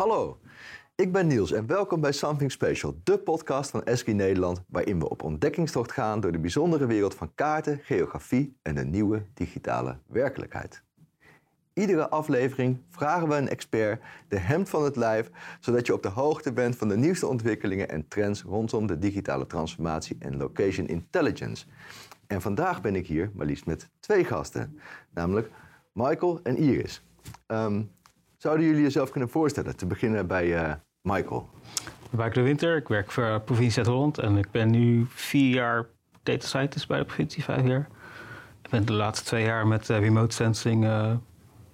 Hallo, ik ben Niels en welkom bij Something Special, de podcast van Esky Nederland, waarin we op ontdekkingstocht gaan door de bijzondere wereld van kaarten, geografie en de nieuwe digitale werkelijkheid. Iedere aflevering vragen we een expert de hemd van het lijf, zodat je op de hoogte bent van de nieuwste ontwikkelingen en trends rondom de digitale transformatie en location intelligence. En vandaag ben ik hier maar liefst met twee gasten, namelijk Michael en Iris. Ehm, zouden jullie jezelf kunnen voorstellen? Te beginnen bij uh, Michael. Michael de Winter, ik werk voor de provincie Zuid-Holland en ik ben nu vier jaar data scientist bij de provincie, vijf jaar. Ik ben de laatste twee jaar met uh, remote sensing uh,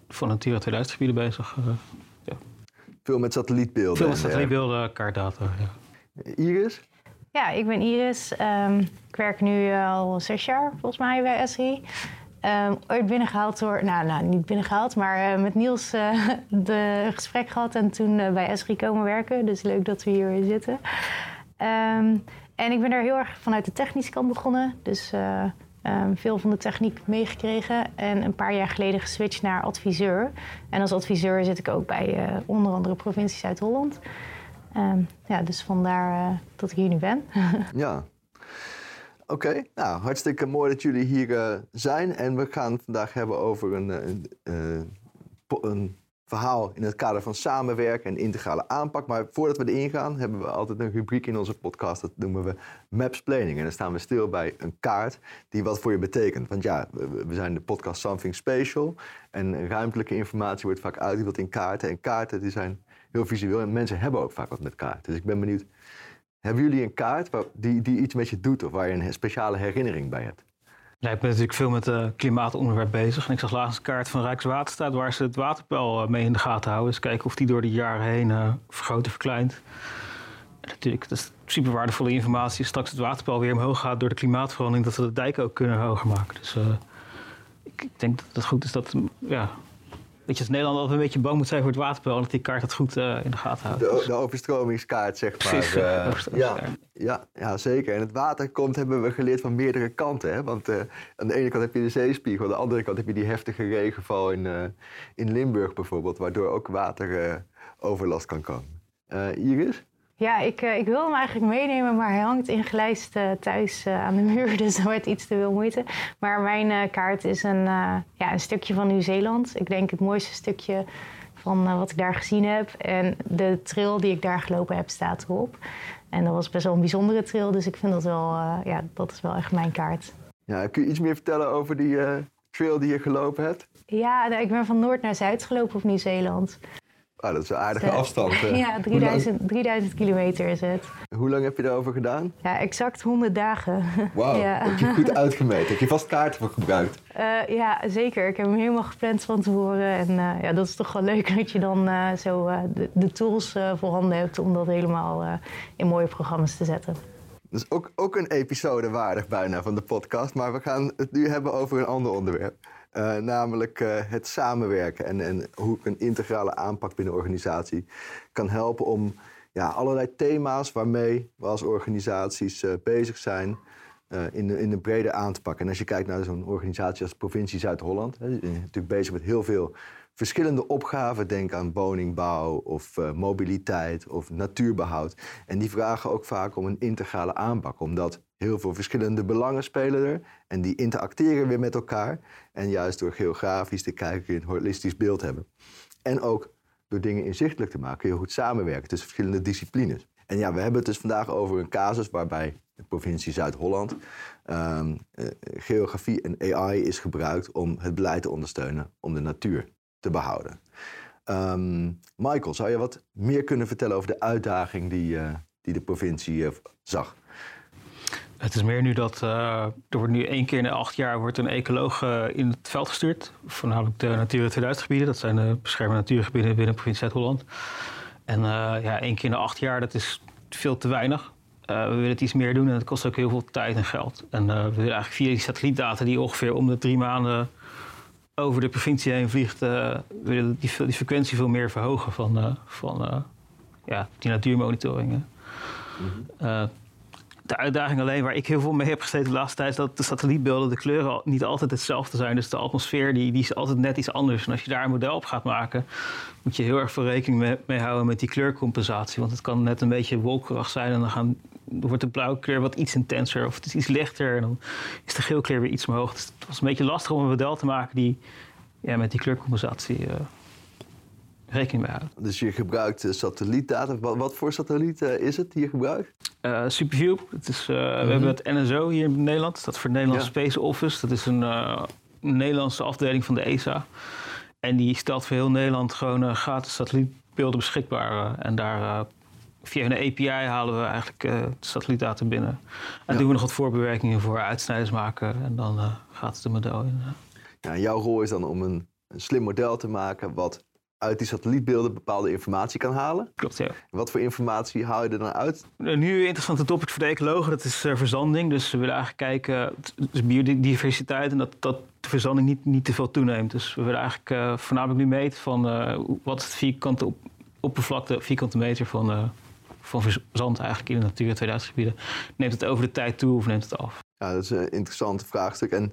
van Natura 2000 gebieden bezig. ja. Veel met satellietbeelden. Veel met satellietbeelden, kaartdata. Ja. Iris? Ja, ik ben Iris. Um, ik werk nu al zes jaar volgens mij bij Esri. Um, ooit binnengehaald door, nou, nou niet binnengehaald, maar uh, met Niels uh, de gesprek gehad en toen uh, bij Esri komen werken. Dus leuk dat we hier weer zitten. Um, en ik ben daar heel erg vanuit de technische kant begonnen. Dus um, veel van de techniek meegekregen en een paar jaar geleden geswitcht naar adviseur. En als adviseur zit ik ook bij onder andere provincie Zuid-Holland. ja, dus vandaar dat ik hier nu ben. ja, Oké, nou hartstikke mooi dat jullie hier uh, zijn. En we gaan het vandaag hebben over een, eh, uh, een, verhaal in het kader van samenwerken en integrale aanpak. Maar voordat we erin gaan, hebben we altijd een rubriek in onze podcast. Dat noemen we Mapsplaining. En dan staan we stil bij een kaart die wat voor je betekent. Want ja, we, zijn de podcast Something Special. En ruimtelijke informatie wordt vaak uitgebeeld in kaarten. En kaarten die zijn heel visueel. En mensen hebben ook vaak wat met kaarten. Dus ik ben benieuwd hebben jullie een kaart die, die iets met je doet of waar je een speciale herinnering bij hebt? Ik ben natuurlijk veel met het uh, klimaatonderwerp bezig. En ik zag laatst een kaart van Rijkswaterstaat waar ze het waterpeil uh, mee in de gaten houden. Dus kijken of die door de jaren heen uh, vergroot en verkleint. En natuurlijk, dat is super waardevolle informatie. Straks het waterpeil weer omhoog gaat door de klimaatverandering, dat we de dijken ook kunnen hoger maken. Dus ik, ik, denk dat het goed is dat ja, dat je als Nederland altijd een beetje bang moet zijn voor het waterpeil. Dat die kaart het goed uh, in de gaten houdt. De, de overstromingskaart, zeg maar. Precies, uh, ja, ja, ja, zeker. En het water komt, hebben we geleerd, van meerdere kanten. Hè? Want uh, aan de ene kant heb je de zeespiegel, aan de andere kant heb je die heftige regenval in, in Limburg bijvoorbeeld. Waardoor ook wateroverlast kan komen. Iris? Ja, ik, uh, ik wil hem eigenlijk meenemen, maar hij hangt ingelijst uh, thuis uh, aan de muur, dus dat wordt iets te veel moeite. Maar mijn kaart is een, ja, een stukje van Nieuw-Zeeland. Ik denk het mooiste stukje van wat ik daar gezien heb. En de trail die ik daar gelopen heb, staat erop. En dat was best wel een bijzondere trail, dus ik vind dat wel, ja, dat is wel echt mijn kaart. Ja, kun je iets meer vertellen over die trail die je gelopen hebt? Ja, nou, ik ben van noord naar zuid gelopen op Nieuw-Zeeland. Oh, dat is een aardige afstand. Ja, 3000, 3000 kilometer is het. Hoe lang heb je daarover gedaan? Ja, exact 100 dagen. Wauw, ja. heb je goed uitgemeten. Heb je vast kaarten voor gebruikt? Uh, ja, zeker. Ik heb hem helemaal gepland van tevoren. En uh, ja, dat is toch wel leuk dat je dan uh, zo de, de, tools voorhanden hebt om dat helemaal in mooie programma's te zetten. Dat is ook, ook een episode waardig bijna van de podcast. Maar we gaan het nu hebben over een ander onderwerp. Uh, namelijk uh, het samenwerken en, en hoe een integrale aanpak binnen een organisatie kan helpen om ja, allerlei thema's waarmee we als organisaties uh, bezig zijn in, de, in de brede aan te pakken. En als je kijkt naar zo'n organisatie als provincie Zuid-Holland, is natuurlijk bezig met heel veel verschillende opgaven. Denk aan woningbouw of mobiliteit of natuurbehoud. En die vragen ook vaak om een integrale aanpak, omdat heel veel verschillende belangen spelen er. En die interacteren weer met elkaar. En juist door geografisch te kijken kun je een holistisch beeld hebben. En ook door dingen inzichtelijk te maken kun je goed samenwerken tussen verschillende disciplines. En ja, we hebben het dus vandaag over een casus waarbij de provincie Zuid-Holland um, uh, geografie en AI is gebruikt om het beleid te ondersteunen om de natuur te behouden. Um, Michael, zou je wat meer kunnen vertellen over de uitdaging die, uh, die de provincie uh, zag? Het is meer nu dat uh, er wordt nu één keer in de acht jaar wordt een ecoloog uh, in het veld gestuurd. Voornamelijk de Natura 2000 gebieden. Dat zijn de beschermde natuurgebieden binnen de provincie Zuid-Holland. En uh, ja, één keer in de acht jaar, dat is veel te weinig. we willen het iets meer doen en het kost ook heel veel tijd en geld. En we willen eigenlijk via die satellietdata die ongeveer om de drie maanden over de provincie heen vliegt, willen die, die frequentie veel meer verhogen van, van ja, die natuurmonitoringen. Mm -hmm. De uitdaging alleen waar ik heel veel mee heb gezeten de laatste tijd... is dat de satellietbeelden, de kleuren niet altijd hetzelfde zijn. Dus de atmosfeer die, die is altijd net iets anders. En als je daar een model op gaat maken... moet je heel erg veel rekening mee, houden met die kleurcompensatie. Want het kan net een beetje wolkerig zijn... en dan, gaan, wordt de blauwe kleur wat iets intenser of het is iets lichter... en dan is de geel kleur weer iets omhoog. Dus het was een beetje lastig om een model te maken... die ja, met die kleurcompensatie... Uh, rekening mee houden. Dus je gebruikt uh, satellietdata. Wat, wat, voor satelliet uh, is het die je gebruikt? Uh, Superview. Het is, mm -hmm. We hebben het NSO hier in Nederland. Dat staat voor Nederlands ja. Space Office. Dat is een, een, Nederlandse afdeling van de ESA. En die stelt voor heel Nederland gewoon gratis satellietbeelden beschikbaar. en daar via een API halen we eigenlijk de satellietdata binnen. En ja. doen we nog wat voorbewerkingen voor, uitsnijders maken. En dan gaat het de model in. Ja, jouw rol is dan om een, een slim model te maken wat uit die satellietbeelden bepaalde informatie kan halen. Klopt, ja. Wat voor informatie haal je er dan uit? Nu een interessante topic voor de ecologen, dat is uh, verzanding. Dus we willen eigenlijk kijken, dus biodiversiteit en dat, dat de verzanding niet, niet te veel toeneemt. Dus we willen eigenlijk uh, voornamelijk nu meten van uh, wat is het vierkante op, oppervlakte, vierkante meter van, van verzand eigenlijk in de Natura 2000 gebieden. Neemt het over de tijd toe of neemt het af? Ja, dat is een interessant vraagstuk. En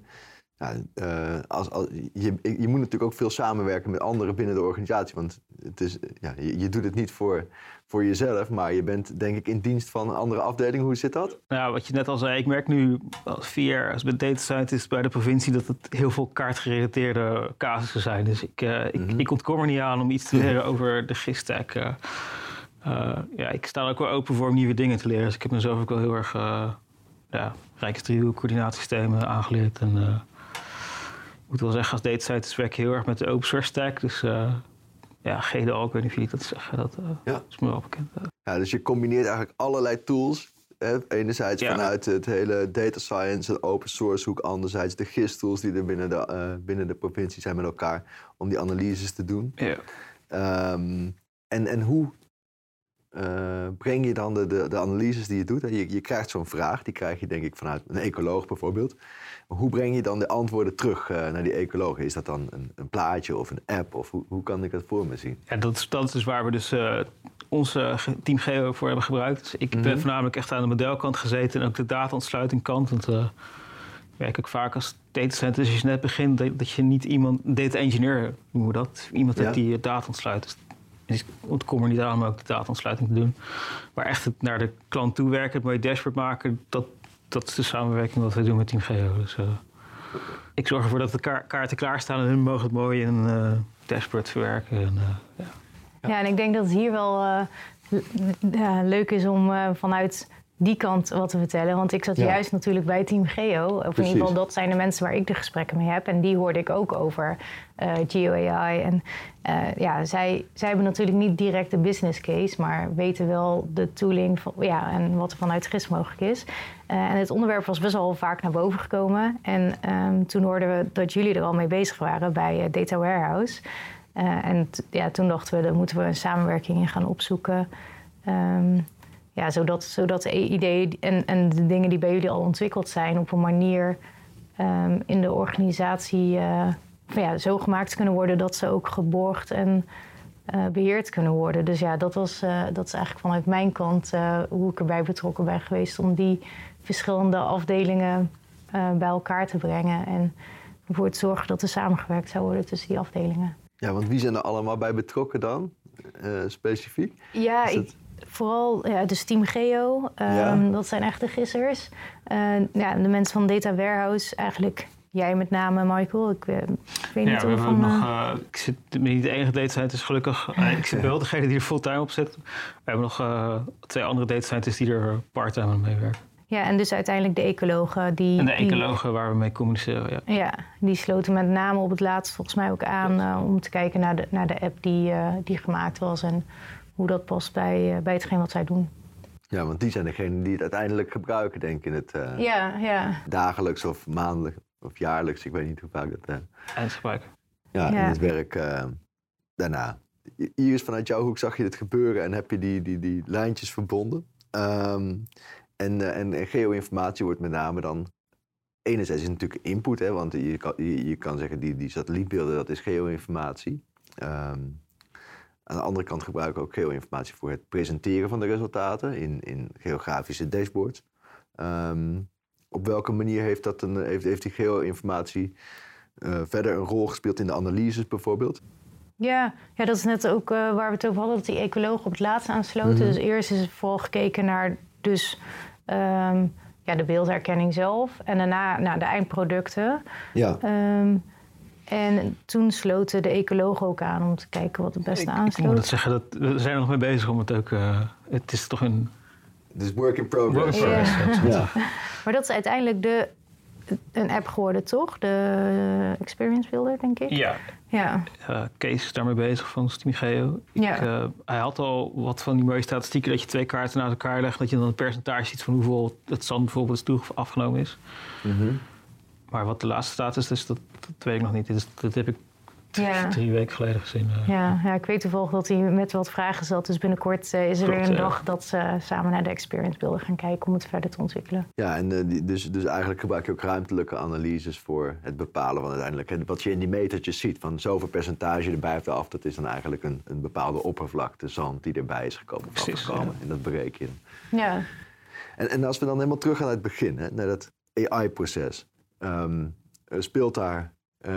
uh, als, als, je, je, moet natuurlijk ook veel samenwerken met anderen binnen de organisatie. Want het is, ja, je, je, doet het niet voor, voor jezelf, maar je bent denk ik in dienst van een andere afdeling. Hoe zit dat? Nou, wat je net al zei, ik merk nu als vier als data scientist bij de provincie dat het heel veel kaartgerelateerde casussen zijn. Dus ik, uh, ik, mm -hmm. ik ontkom er niet aan om iets te leren over de GIS-stack. Uh, ja, ik sta er ook wel open voor om nieuwe dingen te leren. Dus ik heb mezelf ook wel heel erg ja, Rijksdriehoek coördinatiesystemen aangeleerd. En, moet wel zeggen, als data scientist werk je heel erg met de open source stack. Dus uh, ja, GDO, ik weet niet of jullie dat zeggen. Dat uh, ja. is me wel bekend. Ja, dus je combineert eigenlijk allerlei tools. Hè? Enerzijds ja. vanuit het hele data science en open source hoek. Anderzijds de GIS-tools die er binnen de, uh, binnen de provincie zijn met elkaar. Om die analyses te doen. Ja. Um, en, en hoe uh, breng je dan de, de, de, analyses die je doet? Je, je krijgt zo'n vraag, die krijg je denk ik vanuit een ecoloog bijvoorbeeld. Maar hoe breng je dan de antwoorden terug uh, naar die ecologen? Is dat dan een, een, plaatje of een app? Of hoe, hoe kan ik dat voor me zien? Ja, dat is, dat is dus waar we dus uh, ons team Geo voor hebben gebruikt. Dus ik mm -hmm. ben voornamelijk echt aan de modelkant gezeten en ook de data-ontsluitingkant. Want ik werk ook vaak als data scientist. Als je net begint, dat, dat je niet iemand, data engineer noemen we dat, iemand ja. die data ontsluit. Dus ik ontkom er niet aan om ook de data-ontsluiting te doen. Maar echt het naar de klant toe werken, het mooie dashboard maken, dat, dat is de samenwerking wat we doen met Team Geo. Dus, uh, ik zorg ervoor dat de ka kaarten klaarstaan en hun mogen het mooi in uh, dashboard verwerken. En, uh, ja. ja. en ik denk dat het hier wel leuk is om vanuit die kant wat te vertellen. Want ik zat ja. juist natuurlijk bij Team Geo. Of Precies. in ieder geval, dat zijn de mensen waar ik de gesprekken mee heb. En die hoorde ik ook over uh, GeoAI. En uh, ja, zij, zij hebben natuurlijk niet direct de business case, maar weten wel de tooling van, ja, en wat er vanuit GIS mogelijk is. Uh, en het onderwerp was best wel vaak naar boven gekomen. En um, toen hoorden we dat jullie er al mee bezig waren bij Data Warehouse. en ja, toen dachten we, dan moeten we een samenwerking in gaan opzoeken. Um, ja, zodat, zodat de ideeën en, en de dingen die bij jullie al ontwikkeld zijn op een manier um, in de organisatie uh, ja, zo gemaakt kunnen worden dat ze ook geborgd en uh, beheerd kunnen worden. Dus ja, dat, was, uh, dat is eigenlijk vanuit mijn kant hoe ik erbij betrokken ben geweest om die verschillende afdelingen bij elkaar te brengen en ervoor te zorgen dat er samengewerkt zou worden tussen die afdelingen. Ja, want wie zijn er allemaal bij betrokken dan, specifiek? Ja, ik, vooral ja, dus Team Geo, um, ja. dat zijn echte gissers. Uh, ja, de mensen van Data Warehouse, eigenlijk jij met name, Michael. Ik, uh, ik weet niet ja, we of hebben nog, uh, ik zit niet de enige data scientist gelukkig. ik zit wel degene die er fulltime op zit. We hebben nog twee andere data scientists die er parttime aan meewerken. Ja, en dus uiteindelijk de ecologen die... En de ecologen die, waar we mee communiceren, ja. Ja, die sloten met name op het laatst volgens mij ook aan... om te kijken naar de, naar de app die, die gemaakt was... en hoe dat past bij, uh, bij hetgeen wat zij doen. Ja, want die zijn degenen die het uiteindelijk gebruiken, denk ik, in het uh, ja, ja. dagelijks of maandelijk of jaarlijks. Ik weet niet hoe vaak dat... Uh, Eindgebruik. Ja, ja, in het werk daarna. Iris, vanuit jouw hoek zag je dit gebeuren en heb je die, die, die lijntjes verbonden. Um, en, en, en geo-informatie wordt met name dan enerzijds is het natuurlijk input, hè, want je kan, je, je kan zeggen die, die satellietbeelden, dat is geo-informatie. Um, aan de andere kant gebruiken we ook geoinformatie voor het presenteren van de resultaten in, in geografische dashboards. Ehm, op welke manier heeft, dat een, heeft, heeft die geoinformatie uh, verder een rol gespeeld in de analyses bijvoorbeeld? Ja, ja dat is net ook uh, waar we het over hadden, dat die ecologen op het laatst aansloten. Mhm. Dus eerst is er vooral gekeken naar dus, um, ja, de beeldherkenning zelf en daarna naar de eindproducten. Ja. Um, en toen sloten de ecologen ook aan om te kijken wat het beste aansloot. Ik moet het zeggen, dat, we zijn er nog mee bezig om het ook... Uh, het is toch een... Het is work in progress. Work in progress, ja. ja. Maar dat is uiteindelijk de, een app geworden, toch? De Experience Builder, denk ik. Ja. Ja. Uh, Kees is daarmee bezig van Stimigeo. Ja. Uh, hij had al wat van die mooie statistieken dat je twee kaarten naast elkaar legt, dat je dan een percentage ziet van hoeveel het zand bijvoorbeeld is toe afgenomen is. Mm -hmm. Maar wat de laatste status is, dat, dat weet ik nog niet. Dat, dat heb ik ja. drie weken geleden gezien. Uh. Ja, ja, ik weet toevallig dat hij met wat vragen zat. Dus binnenkort uh, is er Klopt, weer een ja. dag dat ze samen naar de experience beelden gaan kijken om het verder te ontwikkelen. Ja, en uh, die, dus, dus eigenlijk gebruik je ook ruimtelijke analyses voor het bepalen van uiteindelijk en wat je in die metertjes ziet. Van zoveel percentage erbij of af, dat is dan eigenlijk een, een bepaalde oppervlakte zand die erbij is gekomen of Precies, afgekomen. ja. En dat bereken je. Ja. En, en als we dan helemaal terug gaan naar het begin, hè, naar dat AI-proces. Um, speelt daar uh,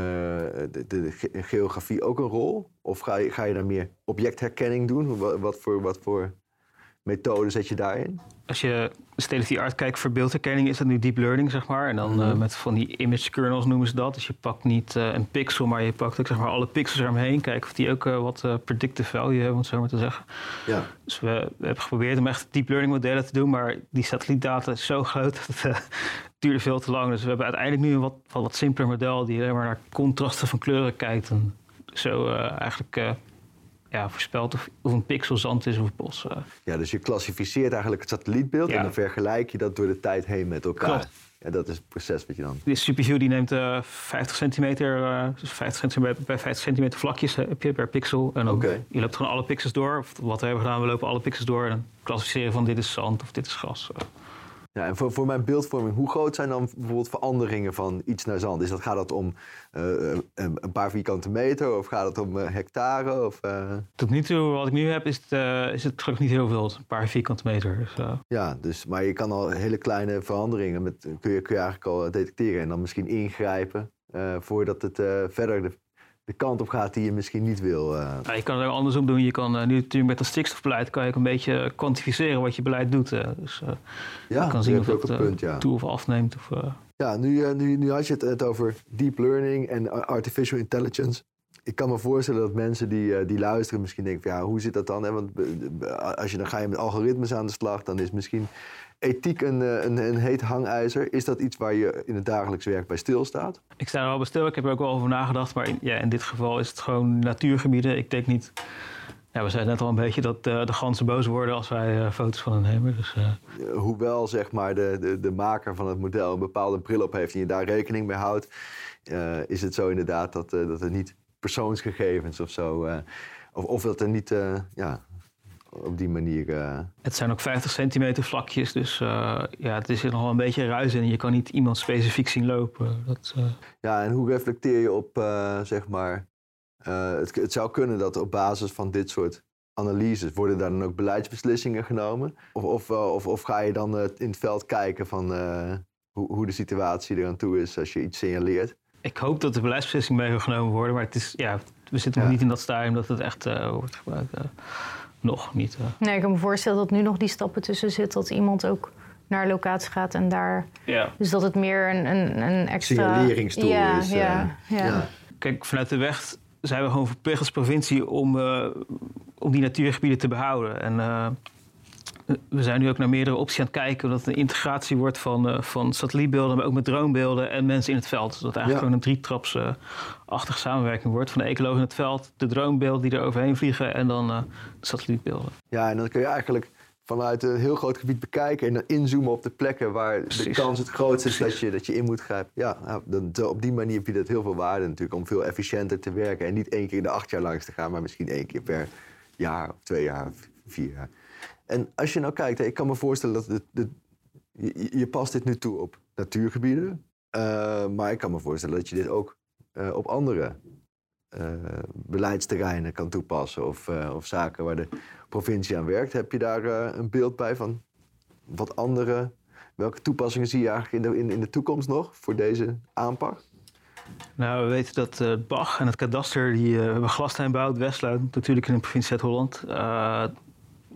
de, de, ge geografie ook een rol? Of ga je, ga je daar meer objectherkenning doen? Wat, voor, wat voor methode zet je daarin? Als je state of the art kijkt voor beeldherkenning, is dat nu deep learning, zeg maar. En dan Mhm. uh, met van die image kernels noemen ze dat. Dus je pakt niet uh, een pixel, maar je pakt ook zeg maar, alle pixels eromheen. Kijken of die ook uh, wat predictive value hebben, om het zo maar te zeggen. Ja. Dus we, we, hebben geprobeerd om echt deep learning modellen te doen, maar die satellietdata is zo groot dat het duurde veel te lang. Dus we hebben uiteindelijk nu een wat, wat, wat simpeler model die alleen maar naar contrasten van kleuren kijkt. En zo eigenlijk ja, voorspelt of, of een pixel zand is of bos. Uh. Ja, dus je klassificeert eigenlijk het satellietbeeld Ja. en dan vergelijk je dat door de tijd heen met elkaar. Klopt. Ja, dat is het proces wat je dan. De SuperView die neemt uh, 50 centimeter, uh, dus 50 centimeter bij 50 centimeter vlakjes heb je per pixel. En dan je loopt gewoon alle pixels door. Of wat we hebben gedaan, we lopen alle pixels door en dan klassificeren van dit is zand of dit is gras. Ja, en voor, voor mijn beeldvorming, hoe groot zijn dan bijvoorbeeld veranderingen van iets naar zand? Is dat, gaat dat om uh, een, paar vierkante meter of gaat het om uh, hectare? Of, uh... Tot nu toe, wat ik nu heb, is het, uh, is het gelukkig niet heel veel. Een paar vierkante meter. Dus, Ja, dus, maar je kan al hele kleine veranderingen met, kun, je, kun je eigenlijk al detecteren en dan misschien ingrijpen voordat het verder de, de kant op gaat die je misschien niet wil. Ja, je kan het ook andersom doen. Je kan uh, nu natuurlijk met dat stikstofbeleid kan je ook een beetje kwantificeren wat je beleid doet. Uh, dus uh, ja, je kan zien of een punt, ja. toe of afneemt. Of, Ja, nu, nu, nu had je het, het over deep learning en artificial intelligence. Ik kan me voorstellen dat mensen die, die luisteren misschien denken van ja, hoe zit dat dan? Hè? Want als je dan ga je met algoritmes aan de slag, dan is misschien ethiek een, een, een heet hangijzer. Is dat iets waar je in het dagelijks werk bij stilstaat? Ik sta er wel bij stil. Ik heb er ook wel over nagedacht. Maar in, ja, in dit geval is het gewoon natuurgebieden. Ik denk niet... Ja, we zeiden net al een beetje dat uh, de ganzen boos worden als wij uh, foto's van hen nemen. Dus, uh... Hoewel zeg maar, de, de, de maker van het model een bepaalde bril op heeft en je daar rekening mee houdt, is het zo inderdaad dat, dat er niet persoonsgegevens of zo, of, of dat er niet ja, op die manier. Uh... Het zijn ook 50 centimeter vlakjes, dus uh, ja, het is er nog wel een beetje ruis in. Je kan niet iemand specifiek zien lopen. Dat, uh... Ja, en hoe reflecteer je op, zeg maar. Het, het, zou kunnen dat op basis van dit soort analyses worden daar dan ook beleidsbeslissingen genomen? Of, of, of, of ga je dan in het veld kijken van hoe, hoe de situatie eraan toe is als je iets signaleert? Ik hoop dat de beleidsbeslissingen mee genomen worden, maar het is, ja, we zitten nog Ja. niet in dat stadium dat het echt wordt gebruikt. Nog niet. Nee, ik kan me voorstellen dat nu nog die stappen tussen zit. Dat iemand ook naar locatie gaat en daar... Ja. Dus dat het meer een, een, een extra... Signaleringstool ja, is. Ja, ja. ja. Kijk, vanuit de weg zijn we gewoon verplicht als provincie om, uh, om die natuurgebieden te behouden. En uh, we zijn nu ook naar meerdere opties aan het kijken. Dat het een integratie wordt van, uh, van satellietbeelden, maar ook met dronebeelden en mensen in het veld. Dus dat het eigenlijk Ja. gewoon een drietrapsachtige samenwerking wordt. Van de ecologen in het veld, de dronebeelden die er overheen vliegen en dan uh, de satellietbeelden. Ja, en dan kun je eigenlijk vanuit een heel groot gebied bekijken en dan inzoomen op de plekken waar de kans het grootst is dat je, dat je in moet grijpen. Ja, nou, dan, op die manier biedt het heel veel waarde natuurlijk om veel efficiënter te werken. En niet één keer in de acht jaar langs te gaan, maar misschien één keer per jaar of twee jaar of vier jaar. En als je nou kijkt, ik kan me voorstellen dat het, het- je, past dit nu toe op natuurgebieden. eh, maar ik kan me voorstellen dat je dit ook eh, op andere eh, beleidsterreinen kan toepassen. Of, of zaken waar de provincie aan werkt. Heb je daar een beeld bij van wat andere welke toepassingen zie je eigenlijk in de, in, de toekomst nog voor deze aanpak? Nou, we weten dat uh, BAG en het kadaster, die uh, hebben glastuin bouwt, Westluid, natuurlijk in de provincie Zuid-Holland.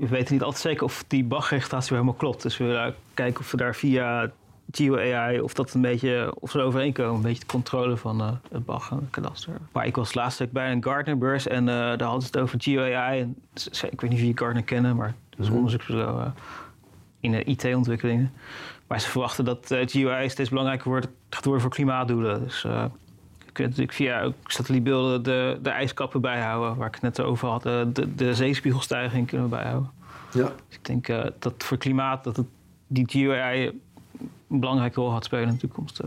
We weten niet altijd zeker of die BAG-registratie helemaal klopt. Dus we willen kijken of we daar via GeoAI, of dat een beetje, of ze overeenkomen, een beetje de controle van uh, het BAG en het kadaster. Maar ik was laatst bij een Gartner-beurs en uh, daar hadden ze het over GeoAI. En, ik weet niet of je Gartner kennen, maar dat is een onderzoeksbureau uh, in de IT-ontwikkelingen. Maar ze verwachten dat uh, GeoAI steeds belangrijker wordt, gaat worden voor klimaatdoelen. Dus je kunt natuurlijk via satellietbeelden de, de ijskappen bijhouden, waar ik het net over had. Uh, de, de zeespiegelstijging kunnen we bijhouden. Ja. Dus ik denk dat voor klimaat dat het, die GeoAI een belangrijke rol gaat spelen in de toekomst.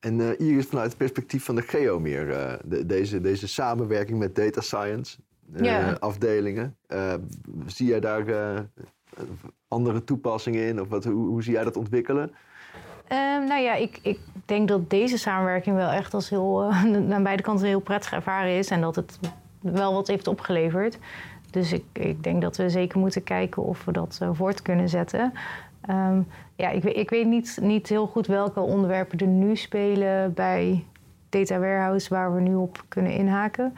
En Iris, vanuit het perspectief van de Geo meer, de, deze, deze samenwerking met data science Ja. afdelingen, zie jij daar andere toepassingen in? Of wat, hoe, hoe zie jij dat ontwikkelen? Ehm, nou ja, ik, ik denk dat deze samenwerking wel echt als heel, uh, aan beide kanten heel prettig ervaren is. En dat het wel wat heeft opgeleverd. Dus ik, ik denk dat we zeker moeten kijken of we dat uh, voort kunnen zetten. Um, ja, ik, ik weet niet, niet heel goed welke onderwerpen er nu spelen bij Data Warehouse waar we nu op kunnen inhaken.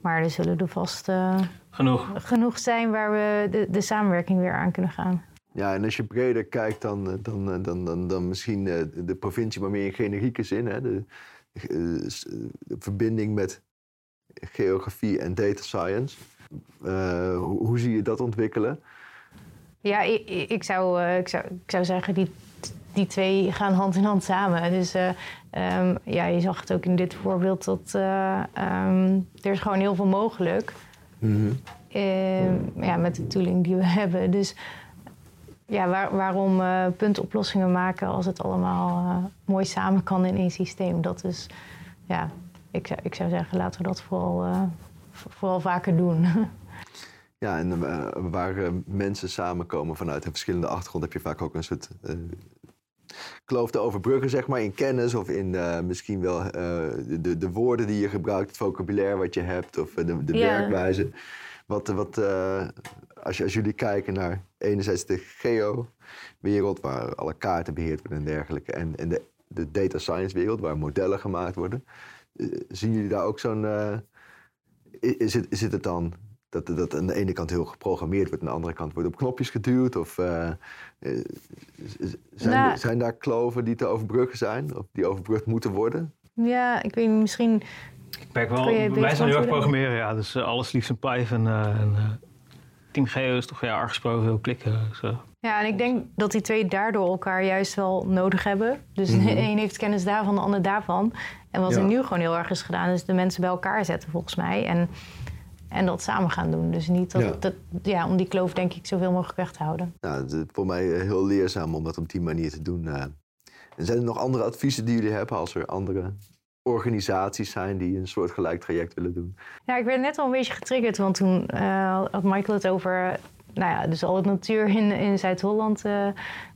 Maar er zullen er vast uh, genoeg. genoeg zijn waar we de, de samenwerking weer aan kunnen gaan. Ja, en als je breder kijkt, dan, dan, dan, dan, dan misschien de provincie, maar meer in generieke zin. Hè? De, de verbinding met geografie en data science. Uh, hoe, hoe, zie je dat ontwikkelen? Ja, ik, ik, zou, ik, zou, ik zou zeggen, die, die twee gaan hand in hand samen. Dus uh, um, ja, je zag het ook in dit voorbeeld dat uh, um, er is gewoon heel veel mogelijk. Mm -hmm. ja, met de tooling die we hebben. Dus ja, waar, waarom uh, puntoplossingen maken als het allemaal uh, mooi samen kan in één systeem? Dat is, ja, ik, zou, ik zou zeggen, laten we dat vooral, uh, vooral vaker doen. Ja, en waar mensen samenkomen vanuit een verschillende achtergrond, heb je vaak ook een soort kloof te overbruggen, zeg maar, in kennis of in misschien wel de, de woorden die je gebruikt, het vocabulaire wat je hebt of de, de werkwijze. Wat, wat, als, je, als jullie kijken naar enerzijds de geo-wereld, waar alle kaarten beheerd worden en dergelijke, en, en de, de data science-wereld, waar modellen gemaakt worden, uh, zien jullie daar ook zo'n. Uh, is, het, is het dan dat, dat aan de ene kant heel geprogrammeerd wordt, aan de andere kant wordt op knopjes geduwd? Of uh, zijn, Nou. zijn daar kloven die te overbruggen zijn, of die overbrugd moeten worden? ja, ik weet niet, misschien... Ik merk wel, wij zijn heel erg programmeren, ja. Dus uh, alles liefst in Python. Uh, en, uh, Team Geo is toch ja, afgesproken veel klikken. Dus, Ja, en ik denk dat die twee daardoor elkaar juist wel nodig hebben. Dus Mhm. de een heeft kennis daarvan, de ander daarvan. En wat Ja. er nu gewoon heel erg is gedaan, is de mensen bij elkaar zetten volgens mij. En, en dat samen gaan doen. Dus niet dat, Ja. dat, ja, om die kloof denk ik zoveel mogelijk weg te houden. Nou, het is voor mij eh, heel leerzaam om dat op die manier te doen. eh. En zijn er nog andere adviezen die jullie hebben als er andere organisaties zijn die een soort gelijk traject willen doen? Ja, ik werd net al een beetje getriggerd, want toen eh, had Michael het over, nou ja, dus al het natuur in, in Zuid-Holland, eh,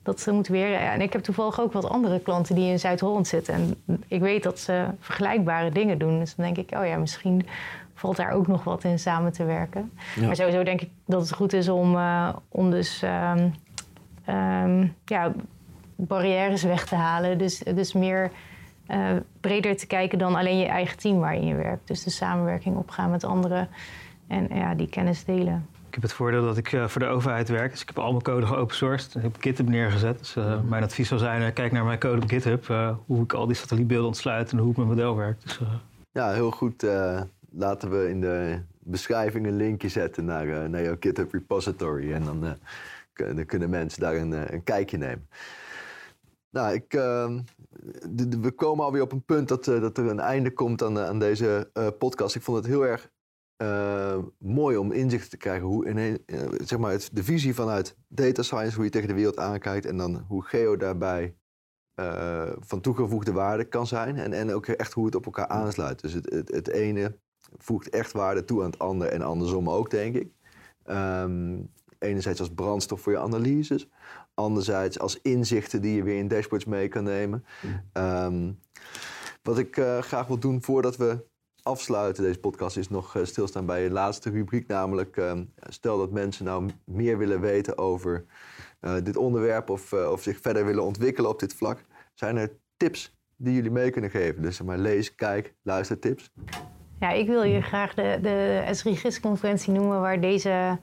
dat ze moeten weer. En ik heb toevallig ook wat andere klanten die in Zuid-Holland zitten. En ik weet dat ze vergelijkbare dingen doen. Dus dan denk ik, oh ja, misschien valt daar ook nog wat in samen te werken. Ja. Maar sowieso denk ik dat het goed is om, eh, om dus ehm, ehm, ja, barrières weg te halen. Dus, dus meer eh, breder te kijken dan alleen je eigen team waarin je werkt. Dus de samenwerking opgaan met anderen en ja, die kennis delen. Ik heb het voordeel dat ik uh, voor de overheid werk. Dus ik heb al mijn code geopen sourced. Ik heb GitHub neergezet. Dus uh, mijn advies zou zijn, uh, kijk naar mijn code op GitHub. uh, hoe ik al die satellietbeelden ontsluit en hoe ik mijn model werkt. Dus, Ja, heel goed. eh, laten we in de beschrijving een linkje zetten naar, eh, naar jouw GitHub repository. En dan, eh, dan kunnen mensen daar een, eh, een kijkje nemen. Nou, ik, ehm, de- de- we komen alweer op een punt dat, eh, dat er een einde komt aan, aan deze eh, podcast. Ik vond het heel erg eh, mooi om inzicht te krijgen hoe eh, zeg maar het, de visie vanuit data science, hoe je tegen de wereld aankijkt en dan hoe geo daarbij eh, van toegevoegde waarde kan zijn. En, en ook echt hoe het op elkaar aansluit. Dus het, het, het ene voegt echt waarde toe aan het andere en andersom ook, denk ik. Ehm, enerzijds als brandstof voor je analyses. Anderzijds als inzichten die je weer in dashboards mee kan nemen. Ehm, wat ik eh, graag wil doen voordat we afsluiten deze podcast is nog stilstaan bij je laatste rubriek. Namelijk, ehm, stel dat mensen nou meer willen weten over dit onderwerp of, of zich verder willen ontwikkelen op dit vlak. Zijn er tips die jullie mee kunnen geven? Dus zeg maar lees, kijk, luister tips. Ja, ik wil je graag de, de SRI-GIS-conferentie noemen waar deze,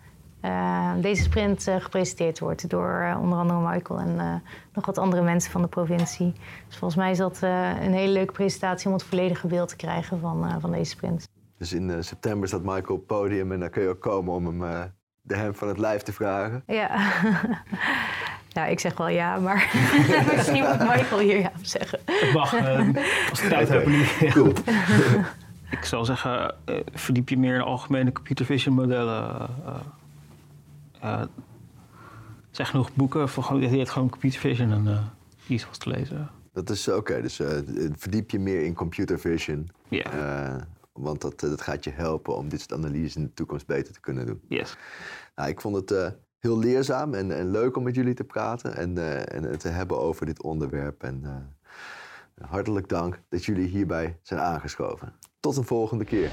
deze sprint uh, gepresenteerd wordt door uh, onder andere Michael en nog wat andere mensen van de provincie. Dus volgens mij is dat een hele leuke presentatie om het volledige beeld te krijgen van, van deze sprint. Dus in september staat Michael op het podium en dan kun je ook komen om hem de hem van het lijf te vragen. Ja. Ja, ik zeg wel ja, maar misschien moet Michael hier ja op zeggen. Mag, als ik tijd heb. Cool. ik zou zeggen, uh, verdiep je meer in algemene computer vision modellen. Uh, er zijn genoeg boeken voor gewoon, je hebt gewoon computer vision en die is vast te lezen. Dat is oké, dus verdiep je meer in computer vision. Ja. want dat, dat gaat je helpen om dit soort analyses in de toekomst beter te kunnen doen. Yes. Nou, ik vond het heel leerzaam en, en, leuk om met jullie te praten en, en te hebben over dit onderwerp. En hartelijk dank dat jullie hierbij zijn aangeschoven. Tot een volgende keer.